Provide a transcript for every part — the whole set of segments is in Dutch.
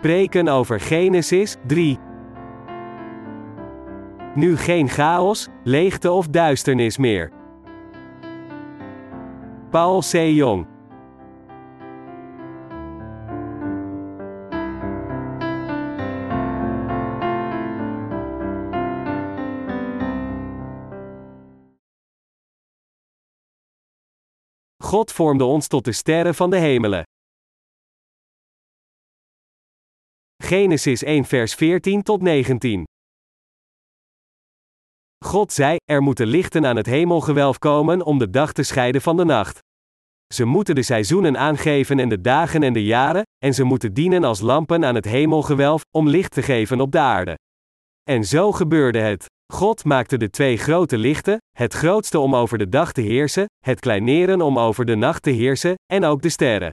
Preken over Genesis 3. Nu geen chaos, leegte of duisternis meer. Paul C. Jong. God vormde ons tot de sterren van de hemelen. Genesis 1 vers 14 tot 19. God zei: Er moeten lichten aan het hemelgewelf komen om de dag te scheiden van de nacht. Ze moeten de seizoenen aangeven en de dagen en de jaren, en ze moeten dienen als lampen aan het hemelgewelf, om licht te geven op de aarde. En zo gebeurde het. God maakte de twee grote lichten, het grootste om over de dag te heersen, het kleineren om over de nacht te heersen, en ook de sterren.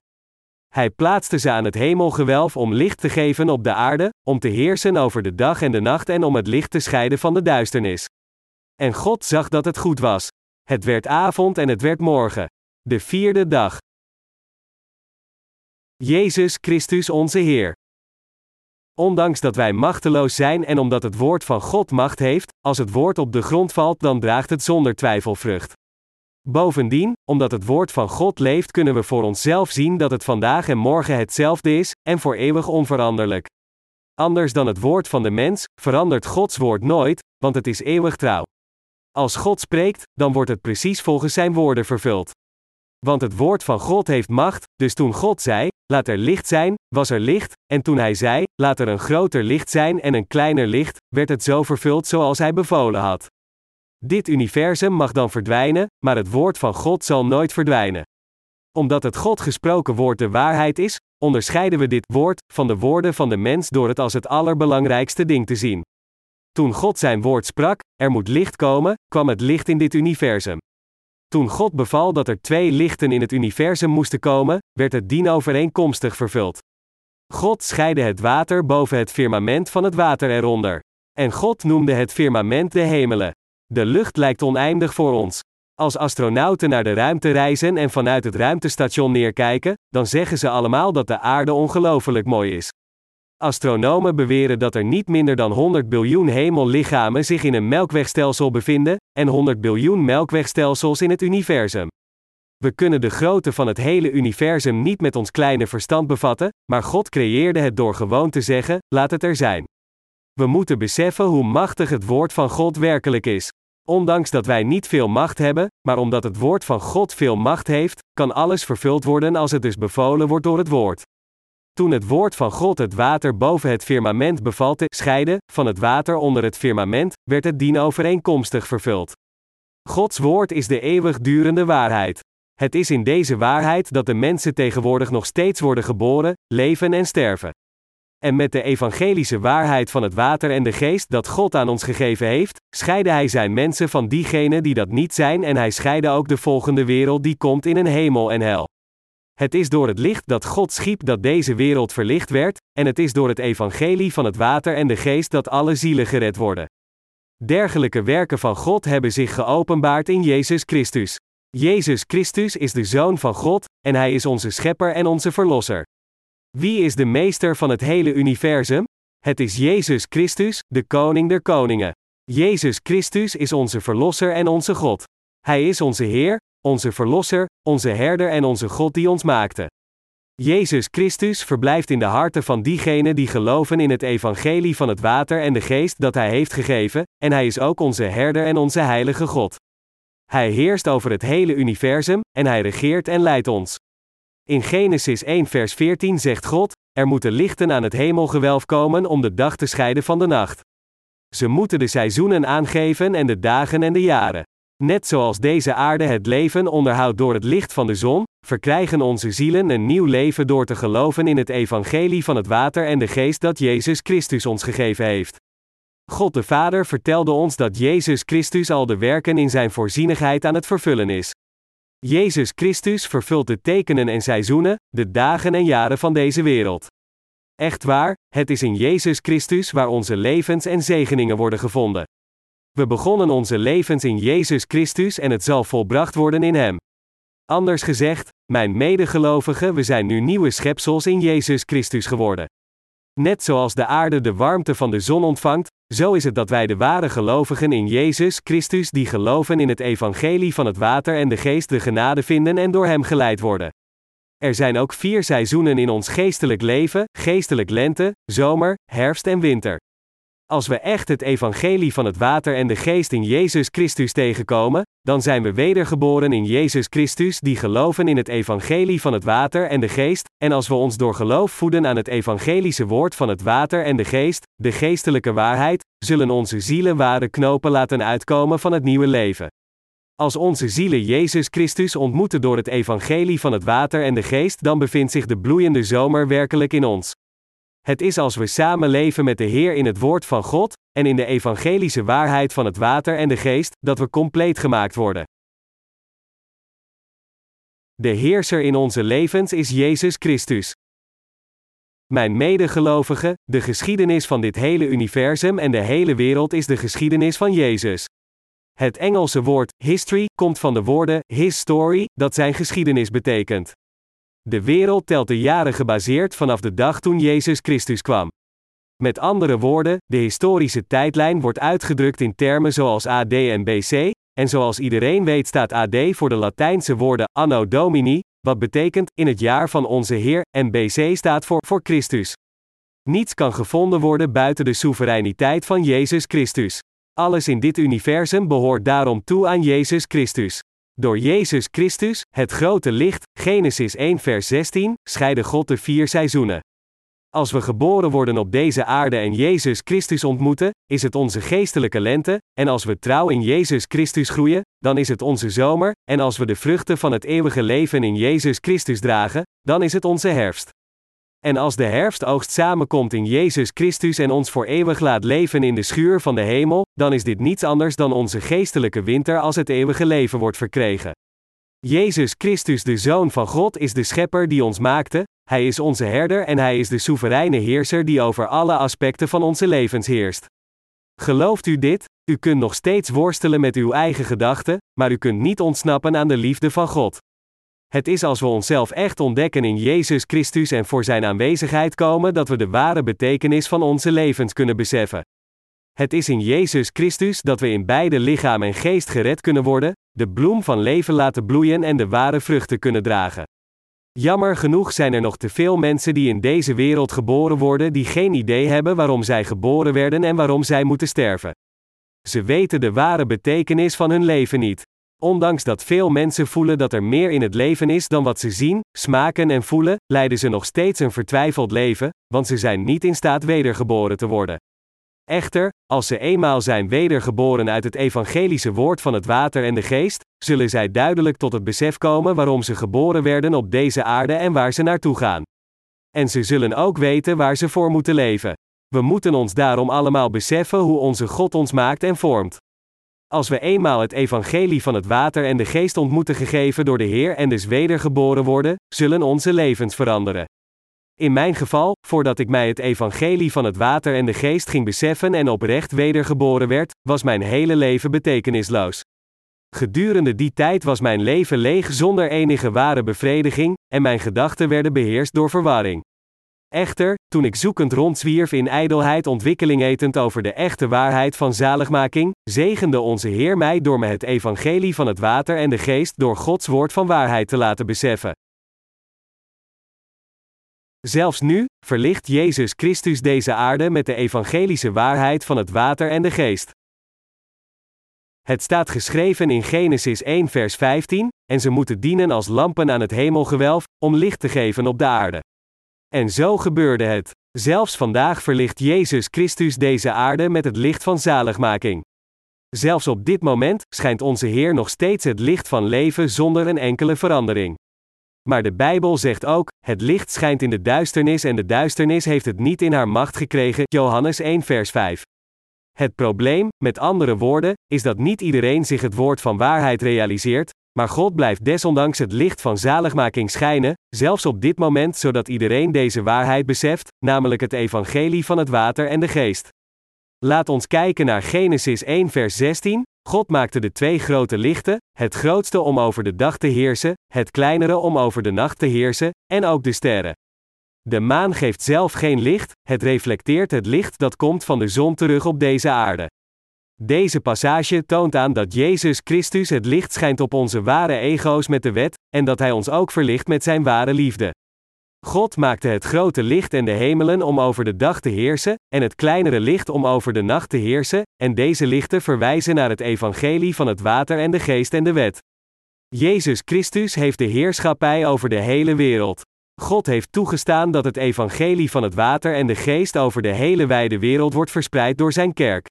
Hij plaatste ze aan het hemelgewelf om licht te geven op de aarde, om te heersen over de dag en de nacht en om het licht te scheiden van de duisternis. En God zag dat het goed was. Het werd avond en het werd morgen. De vierde dag. Jezus Christus onze Heer. Ondanks dat wij machteloos zijn en omdat het woord van God macht heeft, als het woord op de grond valt, dan draagt het zonder twijfel vrucht. Bovendien, omdat het woord van God leeft, kunnen we voor onszelf zien dat het vandaag en morgen hetzelfde is, en voor eeuwig onveranderlijk. Anders dan het woord van de mens, verandert Gods woord nooit, want het is eeuwig trouw. Als God spreekt, dan wordt het precies volgens zijn woorden vervuld. Want het woord van God heeft macht, dus toen God zei, laat er licht zijn, was er licht, en toen hij zei, laat er een groter licht zijn en een kleiner licht, werd het zo vervuld zoals hij bevolen had. Dit universum mag dan verdwijnen, maar het woord van God zal nooit verdwijnen. Omdat het God gesproken woord de waarheid is, onderscheiden we dit woord van de woorden van de mens door het als het allerbelangrijkste ding te zien. Toen God zijn woord sprak, er moet licht komen, kwam het licht in dit universum. Toen God beval dat er twee lichten in het universum moesten komen, werd het dienovereenkomstig vervuld. God scheidde het water boven het firmament van het water eronder. En God noemde het firmament de hemelen. De lucht lijkt oneindig voor ons. Als astronauten naar de ruimte reizen en vanuit het ruimtestation neerkijken, dan zeggen ze allemaal dat de aarde ongelooflijk mooi is. Astronomen beweren dat er niet minder dan 100 biljoen hemellichamen zich in een melkwegstelsel bevinden, en 100 biljoen melkwegstelsels in het universum. We kunnen de grootte van het hele universum niet met ons kleine verstand bevatten, maar God creëerde het door gewoon te zeggen: laat het er zijn. We moeten beseffen hoe machtig het woord van God werkelijk is. Ondanks dat wij niet veel macht hebben, maar omdat het woord van God veel macht heeft, kan alles vervuld worden als het dus bevolen wordt door het woord. Toen het woord van God het water boven het firmament beval te scheiden van het water onder het firmament, werd het dienovereenkomstig vervuld. Gods woord is de eeuwigdurende waarheid. Het is in deze waarheid dat de mensen tegenwoordig nog steeds worden geboren, leven en sterven. En met de evangelische waarheid van het water en de geest dat God aan ons gegeven heeft, scheidde hij zijn mensen van diegenen die dat niet zijn en hij scheidde ook de volgende wereld die komt in een hemel en hel. Het is door het licht dat God schiep dat deze wereld verlicht werd, en het is door het evangelie van het water en de geest dat alle zielen gered worden. Dergelijke werken van God hebben zich geopenbaard in Jezus Christus. Jezus Christus is de Zoon van God, en Hij is onze Schepper en onze Verlosser. Wie is de Meester van het hele universum? Het is Jezus Christus, de Koning der Koningen. Jezus Christus is onze Verlosser en onze God. Hij is onze Heer, onze Verlosser, onze Herder en onze God die ons maakte. Jezus Christus verblijft in de harten van diegenen die geloven in het evangelie van het water en de geest dat Hij heeft gegeven, en Hij is ook onze Herder en onze Heilige God. Hij heerst over het hele universum, en Hij regeert en leidt ons. In Genesis 1 vers 14 zegt God, er moeten lichten aan het hemelgewelf komen om de dag te scheiden van de nacht. Ze moeten de seizoenen aangeven en de dagen en de jaren. Net zoals deze aarde het leven onderhoudt door het licht van de zon, verkrijgen onze zielen een nieuw leven door te geloven in het evangelie van het water en de geest dat Jezus Christus ons gegeven heeft. God de Vader vertelde ons dat Jezus Christus al de werken in zijn voorzienigheid aan het vervullen is. Jezus Christus vervult de tekenen en seizoenen, de dagen en jaren van deze wereld. Echt waar, het is in Jezus Christus waar onze levens en zegeningen worden gevonden. We begonnen onze levens in Jezus Christus en het zal volbracht worden in Hem. Anders gezegd, mijn medegelovigen, we zijn nu nieuwe schepsels in Jezus Christus geworden. Net zoals de aarde de warmte van de zon ontvangt, zo is het dat wij de ware gelovigen in Jezus Christus die geloven in het evangelie van het water en de geest de genade vinden en door Hem geleid worden. Er zijn ook vier seizoenen in ons geestelijk leven: geestelijk lente, zomer, herfst en winter. Als we echt het evangelie van het water en de geest in Jezus Christus tegenkomen, dan zijn we wedergeboren in Jezus Christus die geloven in het evangelie van het water en de geest, en als we ons door geloof voeden aan het evangelische woord van het water en de geest, de geestelijke waarheid, zullen onze zielen ware knopen laten uitkomen van het nieuwe leven. Als onze zielen Jezus Christus ontmoeten door het evangelie van het water en de geest, dan bevindt zich de bloeiende zomer werkelijk in ons. Het is als we samen leven met de Heer in het woord van God en in de evangelische waarheid van het water en de geest, dat we compleet gemaakt worden. De heerser in onze levens is Jezus Christus. Mijn medegelovigen, de geschiedenis van dit hele universum en de hele wereld is de geschiedenis van Jezus. Het Engelse woord history komt van de woorden his story, dat zijn geschiedenis betekent. De wereld telt de jaren gebaseerd vanaf de dag toen Jezus Christus kwam. Met andere woorden, de historische tijdlijn wordt uitgedrukt in termen zoals AD en BC, en zoals iedereen weet staat AD voor de Latijnse woorden Anno Domini, wat betekent in het jaar van onze Heer, en BC staat voor voor Christus. Niets kan gevonden worden buiten de soevereiniteit van Jezus Christus. Alles in dit universum behoort daarom toe aan Jezus Christus. Door Jezus Christus, het grote licht, Genesis 1 vers 16, scheiden God de vier seizoenen. Als we geboren worden op deze aarde en Jezus Christus ontmoeten, is het onze geestelijke lente, en als we trouw in Jezus Christus groeien, dan is het onze zomer, en als we de vruchten van het eeuwige leven in Jezus Christus dragen, dan is het onze herfst. En als de herfstoogst samenkomt in Jezus Christus en ons voor eeuwig laat leven in de schuur van de hemel, dan is dit niets anders dan onze geestelijke winter als het eeuwige leven wordt verkregen. Jezus Christus, de Zoon van God, is de Schepper die ons maakte, Hij is onze herder en Hij is de soevereine heerser die over alle aspecten van onze levens heerst. Gelooft u dit? U kunt nog steeds worstelen met uw eigen gedachten, maar u kunt niet ontsnappen aan de liefde van God. Het is als we onszelf echt ontdekken in Jezus Christus en voor Zijn aanwezigheid komen dat we de ware betekenis van onze levens kunnen beseffen. Het is in Jezus Christus dat we in beide lichaam en geest gered kunnen worden, de bloem van leven laten bloeien en de ware vruchten kunnen dragen. Jammer genoeg zijn er nog te veel mensen die in deze wereld geboren worden die geen idee hebben waarom zij geboren werden en waarom zij moeten sterven. Ze weten de ware betekenis van hun leven niet. Ondanks dat veel mensen voelen dat er meer in het leven is dan wat ze zien, smaken en voelen, leiden ze nog steeds een vertwijfeld leven, want ze zijn niet in staat wedergeboren te worden. Echter, als ze eenmaal zijn wedergeboren uit het evangelische woord van het water en de geest, zullen zij duidelijk tot het besef komen waarom ze geboren werden op deze aarde en waar ze naartoe gaan. En ze zullen ook weten waar ze voor moeten leven. We moeten ons daarom allemaal beseffen hoe onze God ons maakt en vormt. Als we eenmaal het evangelie van het water en de geest ontmoeten gegeven door de Heer en dus wedergeboren worden, zullen onze levens veranderen. In mijn geval, voordat ik mij het evangelie van het water en de geest ging beseffen en oprecht wedergeboren werd, was mijn hele leven betekenisloos. Gedurende die tijd was mijn leven leeg zonder enige ware bevrediging, en mijn gedachten werden beheerst door verwarring. Echter, toen ik zoekend rondzwierf in ijdelheid ontwikkeling etend over de echte waarheid van zaligmaking, zegende onze Heer mij door me het evangelie van het water en de geest door Gods woord van waarheid te laten beseffen. Zelfs nu, verlicht Jezus Christus deze aarde met de evangelische waarheid van het water en de geest. Het staat geschreven in Genesis 1 vers 15, en ze moeten dienen als lampen aan het hemelgewelf, om licht te geven op de aarde. En zo gebeurde het. Zelfs vandaag verlicht Jezus Christus deze aarde met het licht van zaligmaking. Zelfs op dit moment schijnt onze Heer nog steeds het licht van leven zonder een enkele verandering. Maar de Bijbel zegt ook: het licht schijnt in de duisternis en de duisternis heeft het niet in haar macht gekregen. Johannes 1 vers 5. Het probleem, met andere woorden, is dat niet iedereen zich het woord van waarheid realiseert, maar God blijft desondanks het licht van zaligmaking schijnen, zelfs op dit moment zodat iedereen deze waarheid beseft, namelijk het evangelie van het water en de geest. Laat ons kijken naar Genesis 1 vers 16. God maakte de twee grote lichten, het grootste om over de dag te heersen, het kleinere om over de nacht te heersen, en ook de sterren. De maan geeft zelf geen licht, het reflecteert het licht dat komt van de zon terug op deze aarde. Deze passage toont aan dat Jezus Christus het licht schijnt op onze ware ego's met de wet, en dat Hij ons ook verlicht met Zijn ware liefde. God maakte het grote licht en de hemelen om over de dag te heersen, en het kleinere licht om over de nacht te heersen, en deze lichten verwijzen naar het evangelie van het water en de geest en de wet. Jezus Christus heeft de heerschappij over de hele wereld. God heeft toegestaan dat het evangelie van het water en de geest over de hele wijde wereld wordt verspreid door zijn kerk.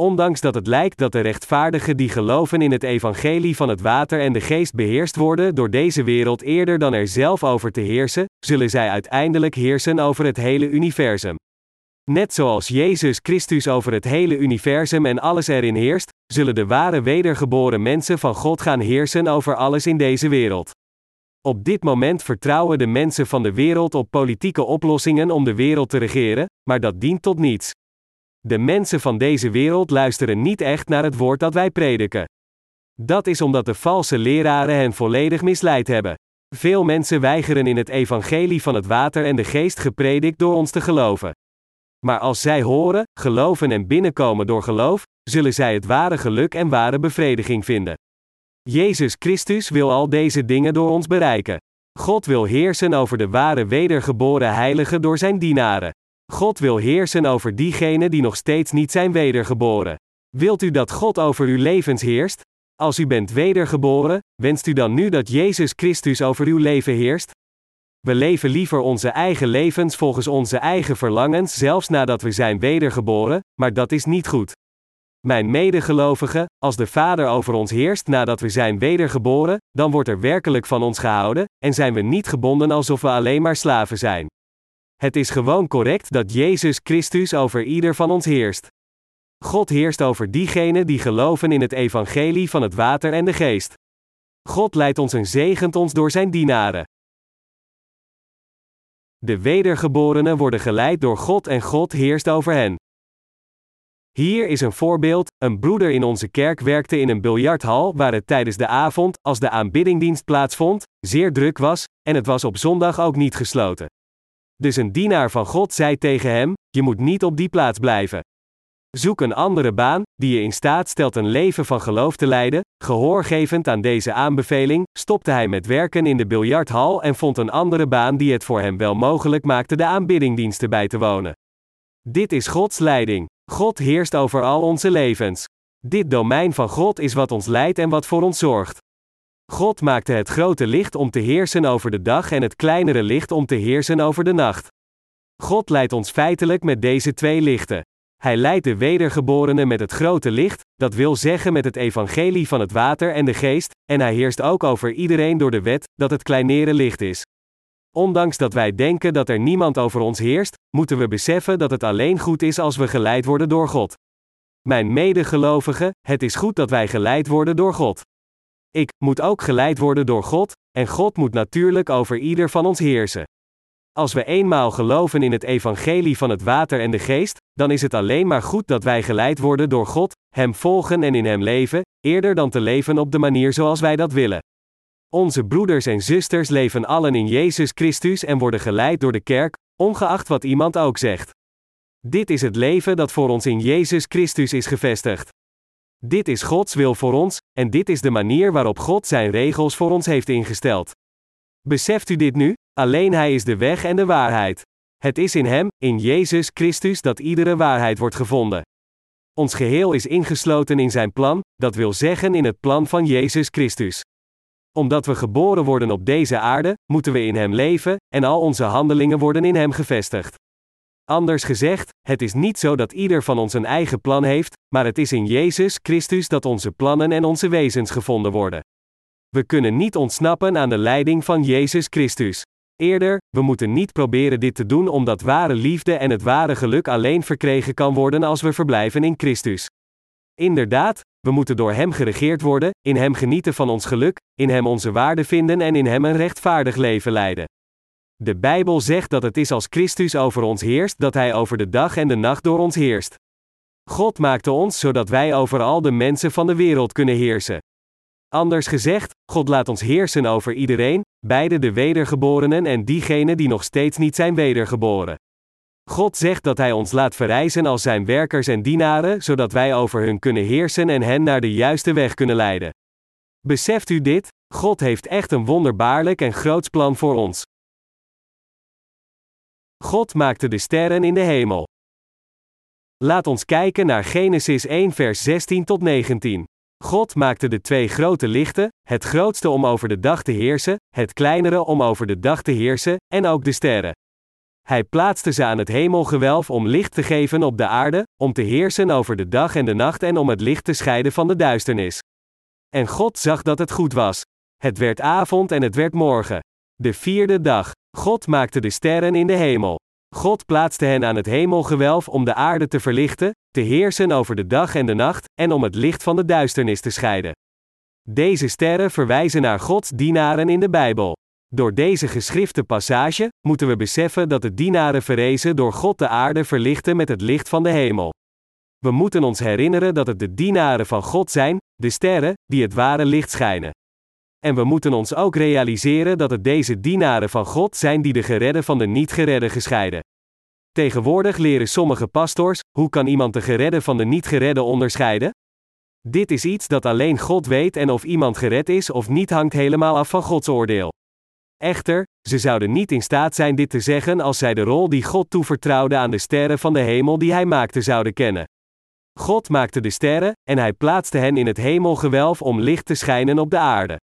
Ondanks dat het lijkt dat de rechtvaardigen die geloven in het evangelie van het water en de geest beheerst worden door deze wereld eerder dan er zelf over te heersen, zullen zij uiteindelijk heersen over het hele universum. Net zoals Jezus Christus over het hele universum en alles erin heerst, zullen de ware wedergeboren mensen van God gaan heersen over alles in deze wereld. Op dit moment vertrouwen de mensen van de wereld op politieke oplossingen om de wereld te regeren, maar dat dient tot niets. De mensen van deze wereld luisteren niet echt naar het woord dat wij prediken. Dat is omdat de valse leraren hen volledig misleid hebben. Veel mensen weigeren in het evangelie van het water en de geest gepredikt door ons te geloven. Maar als zij horen, geloven en binnenkomen door geloof, zullen zij het ware geluk en ware bevrediging vinden. Jezus Christus wil al deze dingen door ons bereiken. God wil heersen over de ware wedergeboren heiligen door zijn dienaren. God wil heersen over diegenen die nog steeds niet zijn wedergeboren. Wilt u dat God over uw levens heerst? Als u bent wedergeboren, wenst u dan nu dat Jezus Christus over uw leven heerst? We leven liever onze eigen levens volgens onze eigen verlangens, zelfs nadat we zijn wedergeboren, maar dat is niet goed. Mijn medegelovigen, als de Vader over ons heerst nadat we zijn wedergeboren, dan wordt er werkelijk van ons gehouden, en zijn we niet gebonden alsof we alleen maar slaven zijn. Het is gewoon correct dat Jezus Christus over ieder van ons heerst. God heerst over diegenen die geloven in het evangelie van het water en de geest. God leidt ons en zegent ons door zijn dienaren. De wedergeborenen worden geleid door God en God heerst over hen. Hier is een voorbeeld: een broeder in onze kerk werkte in een biljarthal waar het tijdens de avond, als de aanbiddingdienst plaatsvond, zeer druk was, en het was op zondag ook niet gesloten. Dus een dienaar van God zei tegen hem: Je moet niet op die plaats blijven. Zoek een andere baan, die je in staat stelt een leven van geloof te leiden. Gehoorgevend aan deze aanbeveling, stopte hij met werken in de biljarthal en vond een andere baan die het voor hem wel mogelijk maakte de aanbiddingdiensten bij te wonen. Dit is Gods leiding. God heerst over al onze levens. Dit domein van God is wat ons leidt en wat voor ons zorgt. God maakte het grote licht om te heersen over de dag en het kleinere licht om te heersen over de nacht. God leidt ons feitelijk met deze twee lichten. Hij leidt de wedergeborenen met het grote licht, dat wil zeggen met het evangelie van het water en de geest, en hij heerst ook over iedereen door de wet, dat het kleinere licht is. Ondanks dat wij denken dat er niemand over ons heerst, moeten we beseffen dat het alleen goed is als we geleid worden door God. Mijn medegelovigen, het is goed dat wij geleid worden door God. Ik moet ook geleid worden door God, en God moet natuurlijk over ieder van ons heersen. Als we eenmaal geloven in het evangelie van het water en de geest, dan is het alleen maar goed dat wij geleid worden door God, Hem volgen en in Hem leven, eerder dan te leven op de manier zoals wij dat willen. Onze broeders en zusters leven allen in Jezus Christus en worden geleid door de kerk, ongeacht wat iemand ook zegt. Dit is het leven dat voor ons in Jezus Christus is gevestigd. Dit is Gods wil voor ons, en dit is de manier waarop God zijn regels voor ons heeft ingesteld. Beseft u dit nu? Alleen Hij is de weg en de waarheid. Het is in Hem, in Jezus Christus, dat iedere waarheid wordt gevonden. Ons geheel is ingesloten in Zijn plan, dat wil zeggen in het plan van Jezus Christus. Omdat we geboren worden op deze aarde, moeten we in Hem leven, en al onze handelingen worden in Hem gevestigd. Anders gezegd, het is niet zo dat ieder van ons een eigen plan heeft, maar het is in Jezus Christus dat onze plannen en onze wezens gevonden worden. We kunnen niet ontsnappen aan de leiding van Jezus Christus. Eerder, we moeten niet proberen dit te doen omdat ware liefde en het ware geluk alleen verkregen kan worden als we verblijven in Christus. Inderdaad, we moeten door Hem geregeerd worden, in Hem genieten van ons geluk, in Hem onze waarde vinden en in Hem een rechtvaardig leven leiden. De Bijbel zegt dat het is als Christus over ons heerst dat Hij over de dag en de nacht door ons heerst. God maakte ons zodat wij over al de mensen van de wereld kunnen heersen. Anders gezegd, God laat ons heersen over iedereen, beide de wedergeborenen en diegenen die nog steeds niet zijn wedergeboren. God zegt dat Hij ons laat verrijzen als Zijn werkers en dienaren, zodat wij over hun kunnen heersen en hen naar de juiste weg kunnen leiden. Beseft u dit? God heeft echt een wonderbaarlijk en groots plan voor ons. God maakte de sterren in de hemel. Laat ons kijken naar Genesis 1 vers 16 tot 19. God maakte de twee grote lichten, het grootste om over de dag te heersen, het kleinere om over de dag te heersen, en ook de sterren. Hij plaatste ze aan het hemelgewelf om licht te geven op de aarde, om te heersen over de dag en de nacht en om het licht te scheiden van de duisternis. En God zag dat het goed was. Het werd avond en het werd morgen. De vierde dag. God maakte de sterren in de hemel. God plaatste hen aan het hemelgewelf om de aarde te verlichten, te heersen over de dag en de nacht, en om het licht van de duisternis te scheiden. Deze sterren verwijzen naar Gods dienaren in de Bijbel. Door deze geschrifte passage moeten we beseffen dat de dienaren verrezen door God de aarde verlichten met het licht van de hemel. We moeten ons herinneren dat het de dienaren van God zijn, de sterren, die het ware licht schijnen. En we moeten ons ook realiseren dat het deze dienaren van God zijn die de geredden van de niet geredden gescheiden. Tegenwoordig leren sommige pastors, hoe kan iemand de geredden van de niet geredden onderscheiden? Dit is iets dat alleen God weet en of iemand gered is of niet hangt helemaal af van Gods oordeel. Echter, ze zouden niet in staat zijn dit te zeggen als zij de rol die God toevertrouwde aan de sterren van de hemel die hij maakte zouden kennen. God maakte de sterren, en hij plaatste hen in het hemelgewelf om licht te schijnen op de aarde.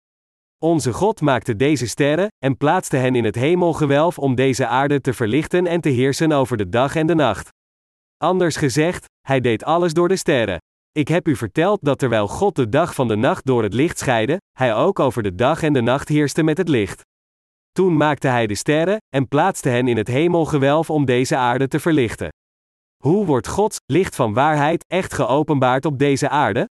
Onze God maakte deze sterren, en plaatste hen in het hemelgewelf om deze aarde te verlichten en te heersen over de dag en de nacht. Anders gezegd, hij deed alles door de sterren. Ik heb u verteld dat terwijl God de dag van de nacht door het licht scheidde, hij ook over de dag en de nacht heerste met het licht. Toen maakte hij de sterren, en plaatste hen in het hemelgewelf om deze aarde te verlichten. Hoe wordt Gods licht van waarheid echt geopenbaard op deze aarde?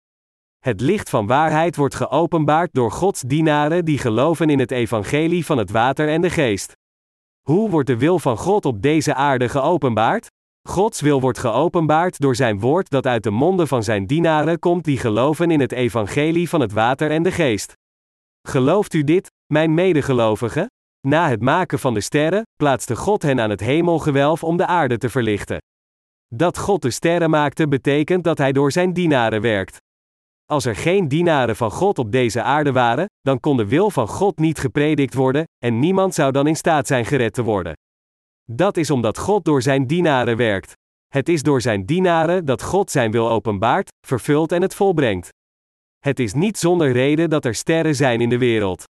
Het licht van waarheid wordt geopenbaard door Gods dienaren die geloven in het evangelie van het water en de geest. Hoe wordt de wil van God op deze aarde geopenbaard? Gods wil wordt geopenbaard door zijn woord dat uit de monden van zijn dienaren komt die geloven in het evangelie van het water en de geest. Gelooft u dit, mijn medegelovigen? Na het maken van de sterren, plaatste God hen aan het hemelgewelf om de aarde te verlichten. Dat God de sterren maakte betekent dat hij door zijn dienaren werkt. Als er geen dienaren van God op deze aarde waren, dan kon de wil van God niet gepredikt worden, en niemand zou dan in staat zijn gered te worden. Dat is omdat God door zijn dienaren werkt. Het is door zijn dienaren dat God zijn wil openbaart, vervult en het volbrengt. Het is niet zonder reden dat er sterren zijn in de wereld.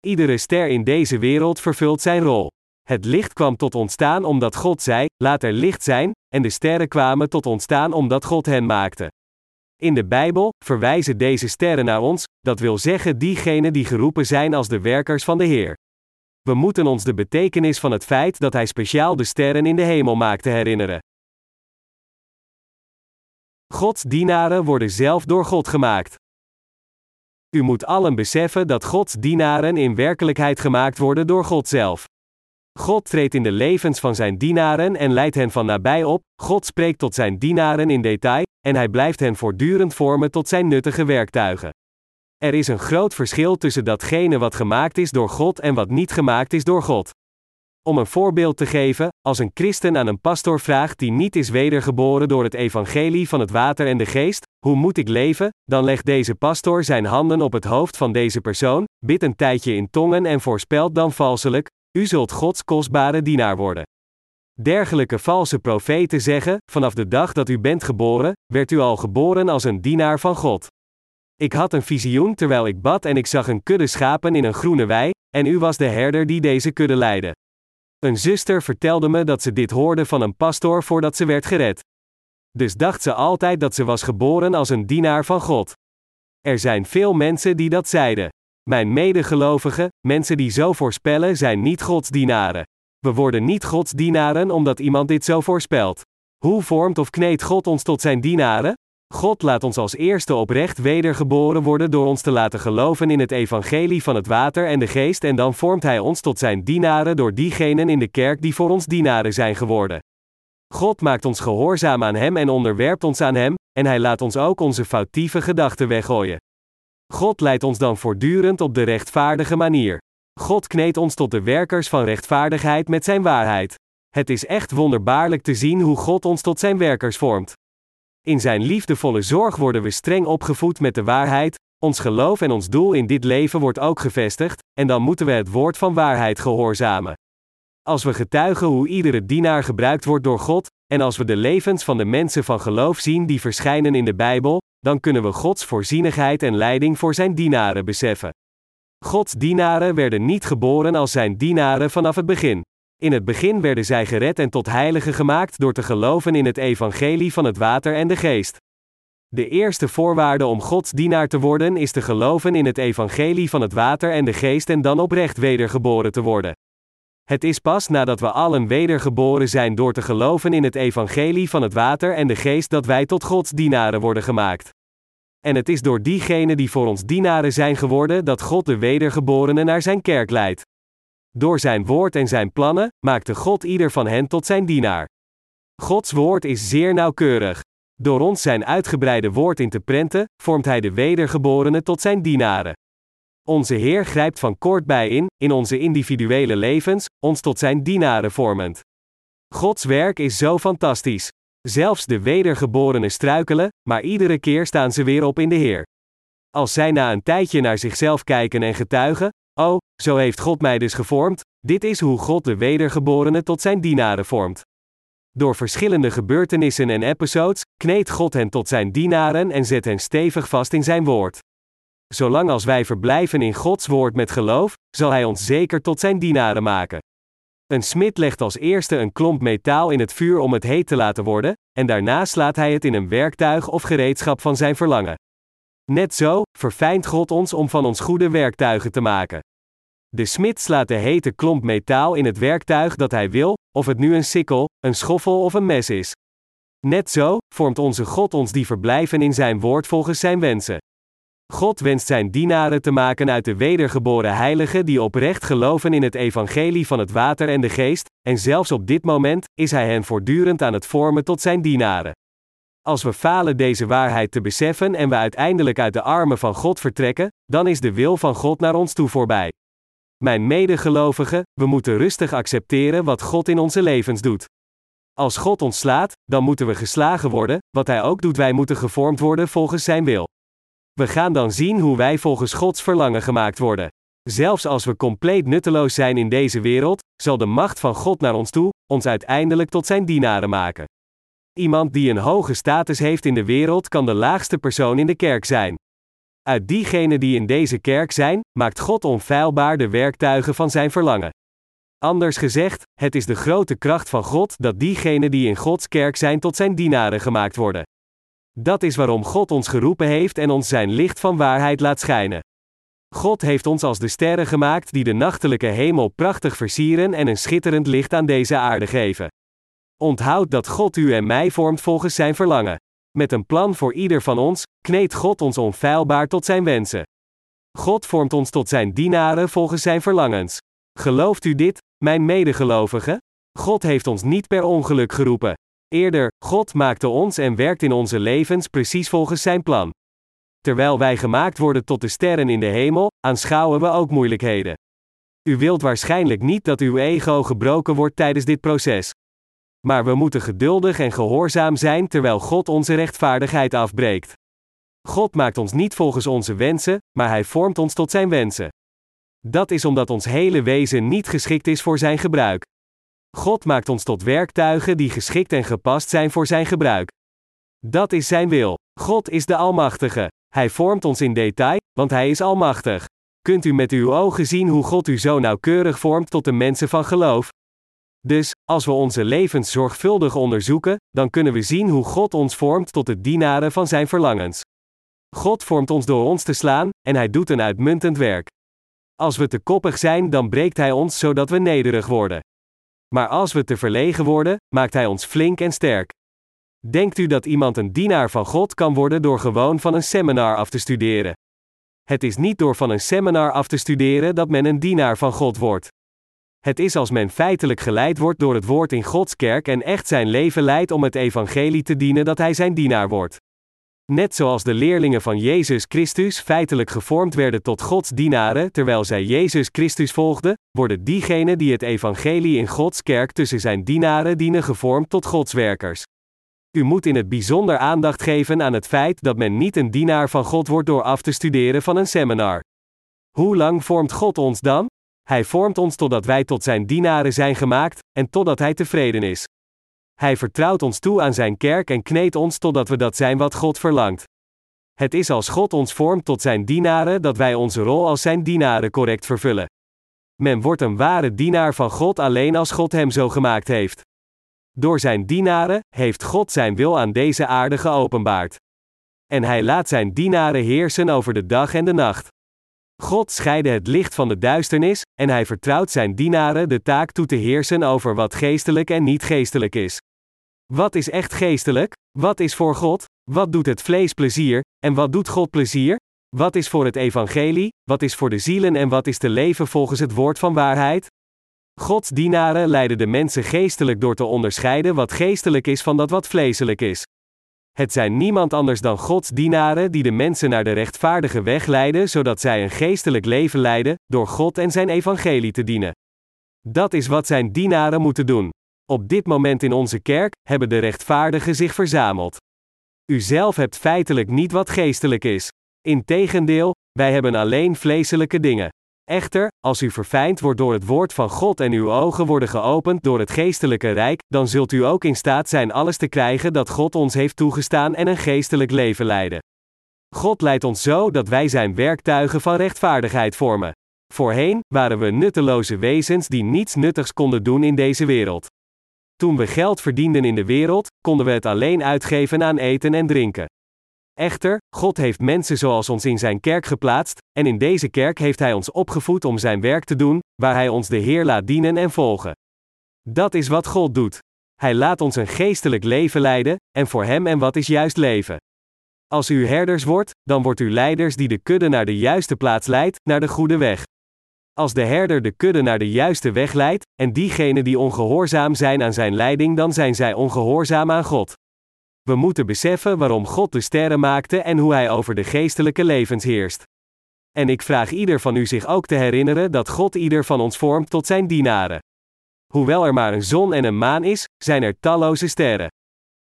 Iedere ster in deze wereld vervult zijn rol. Het licht kwam tot ontstaan omdat God zei: laat er licht zijn, en de sterren kwamen tot ontstaan omdat God hen maakte. In de Bijbel verwijzen deze sterren naar ons, dat wil zeggen diegenen die geroepen zijn als de werkers van de Heer. We moeten ons de betekenis van het feit dat Hij speciaal de sterren in de hemel maakte herinneren. Gods dienaren worden zelf door God gemaakt. U moet allen beseffen dat Gods dienaren in werkelijkheid gemaakt worden door God zelf. God treedt in de levens van zijn dienaren en leidt hen van nabij op, God spreekt tot zijn dienaren in detail, en hij blijft hen voortdurend vormen tot zijn nuttige werktuigen. Er is een groot verschil tussen datgene wat gemaakt is door God en wat niet gemaakt is door God. Om een voorbeeld te geven, als een christen aan een pastor vraagt die niet is wedergeboren door het evangelie van het water en de geest, hoe moet ik leven? Dan legt deze pastor zijn handen op het hoofd van deze persoon, bidt een tijdje in tongen en voorspelt dan valselijk: U zult Gods kostbare dienaar worden. Dergelijke valse profeten zeggen: Vanaf de dag dat u bent geboren, werd u al geboren als een dienaar van God. Ik had een visioen terwijl ik bad en ik zag een kudde schapen in een groene wei, en u was de herder die deze kudde leidde. Een zuster vertelde me dat ze dit hoorde van een pastoor voordat ze werd gered. Dus dacht ze altijd dat ze was geboren als een dienaar van God. Er zijn veel mensen die dat zeiden. Mijn medegelovigen, mensen die zo voorspellen, zijn niet Gods dienaren. We worden niet Gods dienaren omdat iemand dit zo voorspelt. Hoe vormt of kneedt God ons tot zijn dienaren? God laat ons als eerste oprecht wedergeboren worden door ons te laten geloven in het evangelie van het water en de geest en dan vormt Hij ons tot zijn dienaren door diegenen in de kerk die voor ons dienaren zijn geworden. God maakt ons gehoorzaam aan Hem en onderwerpt ons aan Hem, en Hij laat ons ook onze foutieve gedachten weggooien. God leidt ons dan voortdurend op de rechtvaardige manier. God kneedt ons tot de werkers van rechtvaardigheid met zijn waarheid. Het is echt wonderbaarlijk te zien hoe God ons tot zijn werkers vormt. In zijn liefdevolle zorg worden we streng opgevoed met de waarheid, ons geloof en ons doel in dit leven wordt ook gevestigd, en dan moeten we het woord van waarheid gehoorzamen. Als we getuigen hoe iedere dienaar gebruikt wordt door God, en als we de levens van de mensen van geloof zien die verschijnen in de Bijbel, dan kunnen we Gods voorzienigheid en leiding voor zijn dienaren beseffen. Gods dienaren werden niet geboren als zijn dienaren vanaf het begin. In het begin werden zij gered en tot heiligen gemaakt door te geloven in het evangelie van het water en de geest. De eerste voorwaarde om Gods dienaar te worden is te geloven in het evangelie van het water en de geest en dan oprecht wedergeboren te worden. Het is pas nadat we allen wedergeboren zijn door te geloven in het evangelie van het water en de geest dat wij tot Gods dienaren worden gemaakt. En het is door diegenen die voor ons dienaren zijn geworden dat God de wedergeborenen naar zijn kerk leidt. Door zijn woord en zijn plannen maakte God ieder van hen tot zijn dienaar. Gods woord is zeer nauwkeurig. Door ons zijn uitgebreide woord in te prenten, vormt hij de wedergeborenen tot zijn dienaren. Onze Heer grijpt van kort bij in, in onze individuele levens, ons tot zijn dienaren vormend. Gods werk is zo fantastisch. Zelfs de wedergeborenen struikelen, maar iedere keer staan ze weer op in de Heer. Als zij na een tijdje naar zichzelf kijken en getuigen: Oh, zo heeft God mij dus gevormd, dit is hoe God de wedergeborenen tot zijn dienaren vormt. Door verschillende gebeurtenissen en episodes kneedt God hen tot zijn dienaren en zet hen stevig vast in zijn woord. Zolang als wij verblijven in Gods woord met geloof, zal Hij ons zeker tot zijn dienaren maken. Een smid legt als eerste een klomp metaal in het vuur om het heet te laten worden, en daarna slaat hij het in een werktuig of gereedschap van zijn verlangen. Net zo verfijnt God ons om van ons goede werktuigen te maken. De smid slaat de hete klomp metaal in het werktuig dat hij wil, of het nu een sikkel, een schoffel of een mes is. Net zo vormt onze God ons die verblijven in zijn woord volgens zijn wensen. God wenst zijn dienaren te maken uit de wedergeboren heiligen die oprecht geloven in het evangelie van het water en de geest, en zelfs op dit moment is hij hen voortdurend aan het vormen tot zijn dienaren. Als we falen deze waarheid te beseffen en we uiteindelijk uit de armen van God vertrekken, dan is de wil van God naar ons toe voorbij. Mijn medegelovigen, we moeten rustig accepteren wat God in onze levens doet. Als God ons slaat, dan moeten we geslagen worden, wat Hij ook doet, wij moeten gevormd worden volgens Zijn wil. We gaan dan zien hoe wij volgens Gods verlangen gemaakt worden. Zelfs als we compleet nutteloos zijn in deze wereld, zal de macht van God naar ons toe, ons uiteindelijk tot zijn dienaren maken. Iemand die een hoge status heeft in de wereld kan de laagste persoon in de kerk zijn. Uit diegenen die in deze kerk zijn, maakt God onfeilbaar de werktuigen van zijn verlangen. Anders gezegd, het is de grote kracht van God dat diegenen die in Gods kerk zijn tot zijn dienaren gemaakt worden. Dat is waarom God ons geroepen heeft en ons zijn licht van waarheid laat schijnen. God heeft ons als de sterren gemaakt die de nachtelijke hemel prachtig versieren en een schitterend licht aan deze aarde geven. Onthoud dat God u en mij vormt volgens zijn verlangen. Met een plan voor ieder van ons, kneedt God ons onfeilbaar tot zijn wensen. God vormt ons tot zijn dienaren volgens zijn verlangens. Gelooft u dit, mijn medegelovigen? God heeft ons niet per ongeluk geroepen. Eerder, God maakte ons en werkt in onze levens precies volgens zijn plan. Terwijl wij gemaakt worden tot de sterren in de hemel, aanschouwen we ook moeilijkheden. U wilt waarschijnlijk niet dat uw ego gebroken wordt tijdens dit proces. Maar we moeten geduldig en gehoorzaam zijn terwijl God onze rechtvaardigheid afbreekt. God maakt ons niet volgens onze wensen, maar Hij vormt ons tot Zijn wensen. Dat is omdat ons hele wezen niet geschikt is voor Zijn gebruik. God maakt ons tot werktuigen die geschikt en gepast zijn voor Zijn gebruik. Dat is Zijn wil. God is de Almachtige. Hij vormt ons in detail, want Hij is Almachtig. Kunt u met uw ogen zien hoe God u zo nauwkeurig vormt tot de mensen van geloof? Dus, als we onze levens zorgvuldig onderzoeken, dan kunnen we zien hoe God ons vormt tot de dienaren van Zijn verlangens. God vormt ons door ons te slaan, en Hij doet een uitmuntend werk. Als we te koppig zijn, dan breekt Hij ons zodat we nederig worden. Maar als we te verlegen worden, maakt Hij ons flink en sterk. Denkt u dat iemand een dienaar van God kan worden door gewoon van een seminar af te studeren? Het is niet door van een seminar af te studeren dat men een dienaar van God wordt. Het is als men feitelijk geleid wordt door het woord in Gods kerk en echt zijn leven leidt om het evangelie te dienen dat hij zijn dienaar wordt. Net zoals de leerlingen van Jezus Christus feitelijk gevormd werden tot Gods dienaren terwijl zij Jezus Christus volgden, worden diegenen die het evangelie in Gods kerk tussen zijn dienaren dienen gevormd tot Gods werkers. U moet in het bijzonder aandacht geven aan het feit dat men niet een dienaar van God wordt door af te studeren van een seminar. Hoe lang vormt God ons dan? Hij vormt ons totdat wij tot zijn dienaren zijn gemaakt, en totdat hij tevreden is. Hij vertrouwt ons toe aan zijn kerk en kneedt ons totdat we dat zijn wat God verlangt. Het is als God ons vormt tot zijn dienaren dat wij onze rol als zijn dienaren correct vervullen. Men wordt een ware dienaar van God alleen als God hem zo gemaakt heeft. Door zijn dienaren heeft God zijn wil aan deze aarde geopenbaard. En hij laat zijn dienaren heersen over de dag en de nacht. God scheidde het licht van de duisternis, en hij vertrouwt zijn dienaren de taak toe te heersen over wat geestelijk en niet geestelijk is. Wat is echt geestelijk? Wat is voor God? Wat doet het vlees plezier? En wat doet God plezier? Wat is voor het evangelie? Wat is voor de zielen en wat is te leven volgens het woord van waarheid? Gods dienaren leiden de mensen geestelijk door te onderscheiden wat geestelijk is van dat wat vleeselijk is. Het zijn niemand anders dan Gods dienaren die de mensen naar de rechtvaardige weg leiden, zodat zij een geestelijk leven leiden, door God en zijn evangelie te dienen. Dat is wat zijn dienaren moeten doen. Op dit moment in onze kerk hebben de rechtvaardigen zich verzameld. U zelf hebt feitelijk niet wat geestelijk is. Integendeel, wij hebben alleen vleeselijke dingen. Echter, als u verfijnd wordt door het woord van God en uw ogen worden geopend door het geestelijke rijk, dan zult u ook in staat zijn alles te krijgen dat God ons heeft toegestaan en een geestelijk leven leiden. God leidt ons zo dat wij zijn werktuigen van rechtvaardigheid vormen. Voorheen waren we nutteloze wezens die niets nuttigs konden doen in deze wereld. Toen we geld verdienden in de wereld, konden we het alleen uitgeven aan eten en drinken. Echter, God heeft mensen zoals ons in zijn kerk geplaatst, en in deze kerk heeft Hij ons opgevoed om zijn werk te doen, waar Hij ons de Heer laat dienen en volgen. Dat is wat God doet. Hij laat ons een geestelijk leven leiden, en voor Hem en wat is juist leven. Als u herders wordt, dan wordt u leiders die de kudde naar de juiste plaats leidt, naar de goede weg. Als de herder de kudde naar de juiste weg leidt, en diegenen die ongehoorzaam zijn aan zijn leiding, dan zijn zij ongehoorzaam aan God. We moeten beseffen waarom God de sterren maakte en hoe Hij over de geestelijke levens heerst. En ik vraag ieder van u zich ook te herinneren dat God ieder van ons vormt tot zijn dienaren. Hoewel er maar een zon en een maan is, zijn er talloze sterren.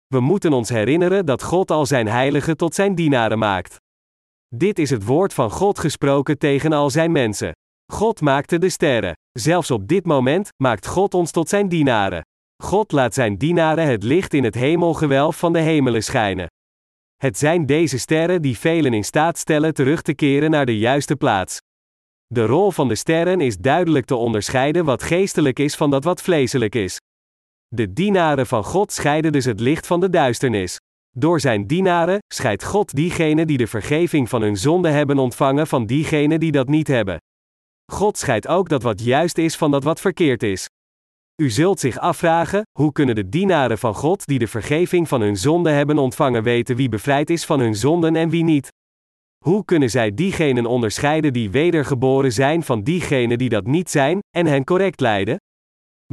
We moeten ons herinneren dat God al zijn heiligen tot zijn dienaren maakt. Dit is het woord van God gesproken tegen al zijn mensen. God maakte de sterren. Zelfs op dit moment maakt God ons tot zijn dienaren. God laat zijn dienaren het licht in het hemelgewelf van de hemelen schijnen. Het zijn deze sterren die velen in staat stellen terug te keren naar de juiste plaats. De rol van de sterren is duidelijk te onderscheiden wat geestelijk is van dat wat vleeselijk is. De dienaren van God scheiden dus het licht van de duisternis. Door zijn dienaren scheidt God diegenen die de vergeving van hun zonde hebben ontvangen van diegenen die dat niet hebben. God scheidt ook dat wat juist is van dat wat verkeerd is. U zult zich afvragen: hoe kunnen de dienaren van God die de vergeving van hun zonden hebben ontvangen weten wie bevrijd is van hun zonden en wie niet? Hoe kunnen zij diegenen onderscheiden die wedergeboren zijn van diegenen die dat niet zijn, en hen correct leiden?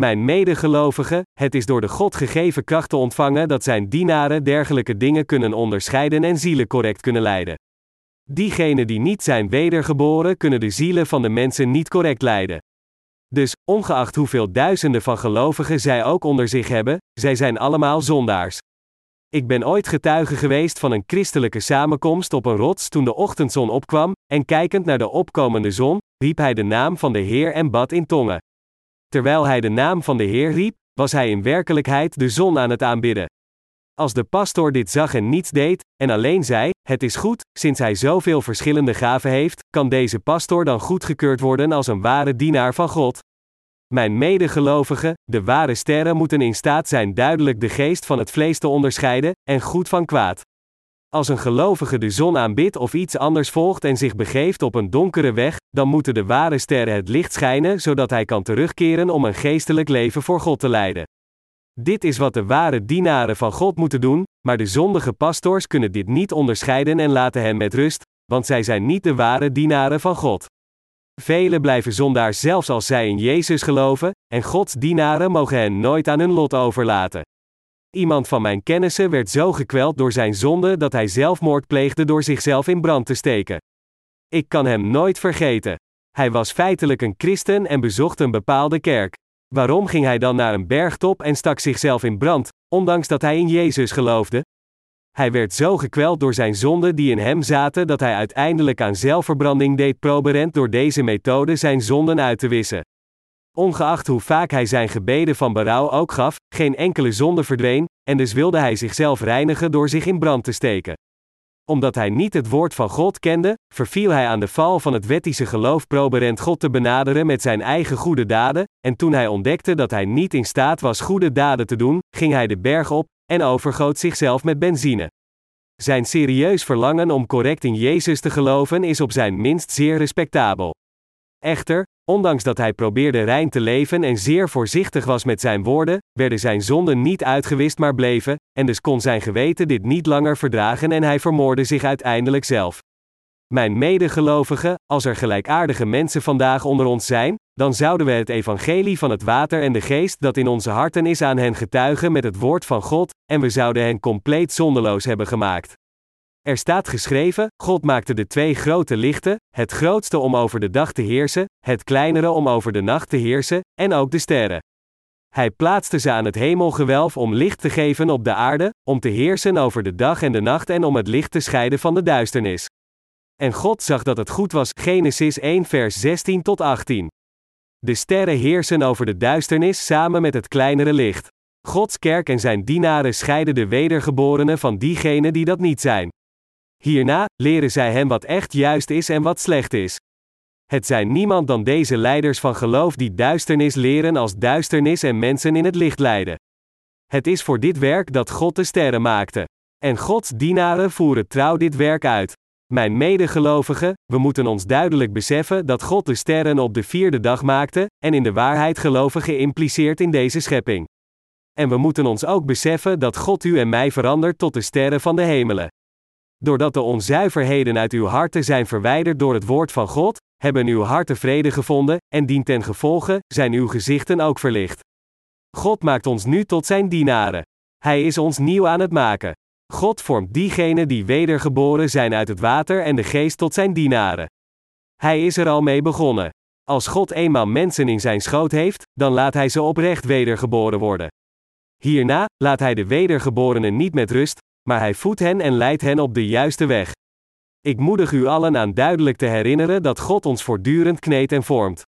Mijn medegelovigen, het is door de God gegeven kracht ontvangen dat zijn dienaren dergelijke dingen kunnen onderscheiden en zielen correct kunnen leiden. Diegenen die niet zijn wedergeboren kunnen de zielen van de mensen niet correct leiden. Dus, ongeacht hoeveel duizenden van gelovigen zij ook onder zich hebben, zij zijn allemaal zondaars. Ik ben ooit getuige geweest van een christelijke samenkomst op een rots toen de ochtendzon opkwam, en kijkend naar de opkomende zon, riep hij de naam van de Heer en bad in tongen. Terwijl hij de naam van de Heer riep, was hij in werkelijkheid de zon aan het aanbidden. Als de pastor dit zag en niets deed, en alleen zei: Het is goed, sinds hij zoveel verschillende gaven heeft, kan deze pastor dan goedgekeurd worden als een ware dienaar van God? Mijn medegelovigen, de ware sterren moeten in staat zijn duidelijk de geest van het vlees te onderscheiden, en goed van kwaad. Als een gelovige de zon aanbidt of iets anders volgt en zich begeeft op een donkere weg, dan moeten de ware sterren het licht schijnen zodat hij kan terugkeren om een geestelijk leven voor God te leiden. Dit is wat de ware dienaren van God moeten doen, maar de zondige pastors kunnen dit niet onderscheiden en laten hen met rust, want zij zijn niet de ware dienaren van God. Velen blijven zondaars zelfs als zij in Jezus geloven, en Gods dienaren mogen hen nooit aan hun lot overlaten. Iemand van mijn kennissen werd zo gekweld door zijn zonde dat hij zelfmoord pleegde door zichzelf in brand te steken. Ik kan hem nooit vergeten. Hij was feitelijk een christen en bezocht een bepaalde kerk. Waarom ging hij dan naar een bergtop en stak zichzelf in brand, ondanks dat hij in Jezus geloofde? Hij werd zo gekweld door zijn zonden die in hem zaten dat hij uiteindelijk aan zelfverbranding deed proberend door deze methode zijn zonden uit te wissen. Ongeacht hoe vaak hij zijn gebeden van berouw ook gaf, geen enkele zonde verdween, en dus wilde hij zichzelf reinigen door zich in brand te steken. Omdat hij niet het woord van God kende, verviel hij aan de val van het wettische geloof proberend God te benaderen met zijn eigen goede daden, en toen hij ontdekte dat hij niet in staat was goede daden te doen, ging hij de berg op, en overgoot zichzelf met benzine. Zijn serieus verlangen om correct in Jezus te geloven is op zijn minst zeer respectabel. Echter, ondanks dat hij probeerde rein te leven en zeer voorzichtig was met zijn woorden, werden zijn zonden niet uitgewist maar bleven, en dus kon zijn geweten dit niet langer verdragen en hij vermoordde zich uiteindelijk zelf. Mijn medegelovigen, als er gelijkaardige mensen vandaag onder ons zijn, dan zouden we het evangelie van het water en de geest dat in onze harten is aan hen getuigen met het woord van God, en we zouden hen compleet zondeloos hebben gemaakt. Er staat geschreven: God maakte de twee grote lichten, het grootste om over de dag te heersen, het kleinere om over de nacht te heersen, en ook de sterren. Hij plaatste ze aan het hemelgewelf om licht te geven op de aarde, om te heersen over de dag en de nacht en om het licht te scheiden van de duisternis. En God zag dat het goed was. Genesis 1 vers 16 tot 18. De sterren heersen over de duisternis samen met het kleinere licht. Gods kerk en zijn dienaren scheiden de wedergeborenen van diegenen die dat niet zijn. Hierna leren zij hen wat echt juist is en wat slecht is. Het zijn niemand dan deze leiders van geloof die duisternis leren als duisternis en mensen in het licht leiden. Het is voor dit werk dat God de sterren maakte. En Gods dienaren voeren trouw dit werk uit. Mijn medegelovigen, we moeten ons duidelijk beseffen dat God de sterren op de vierde dag maakte, en in de waarheid geloven geïmpliceerd in deze schepping. En we moeten ons ook beseffen dat God u en mij verandert tot de sterren van de hemelen. Doordat de onzuiverheden uit uw harten zijn verwijderd door het woord van God, hebben uw harten vrede gevonden, en dien ten gevolge zijn uw gezichten ook verlicht. God maakt ons nu tot zijn dienaren. Hij is ons nieuw aan het maken. God vormt diegenen die wedergeboren zijn uit het water en de geest tot zijn dienaren. Hij is er al mee begonnen. Als God eenmaal mensen in zijn schoot heeft, dan laat hij ze oprecht wedergeboren worden. Hierna laat hij de wedergeborenen niet met rust, maar hij voedt hen en leidt hen op de juiste weg. Ik moedig u allen aan duidelijk te herinneren dat God ons voortdurend kneedt en vormt.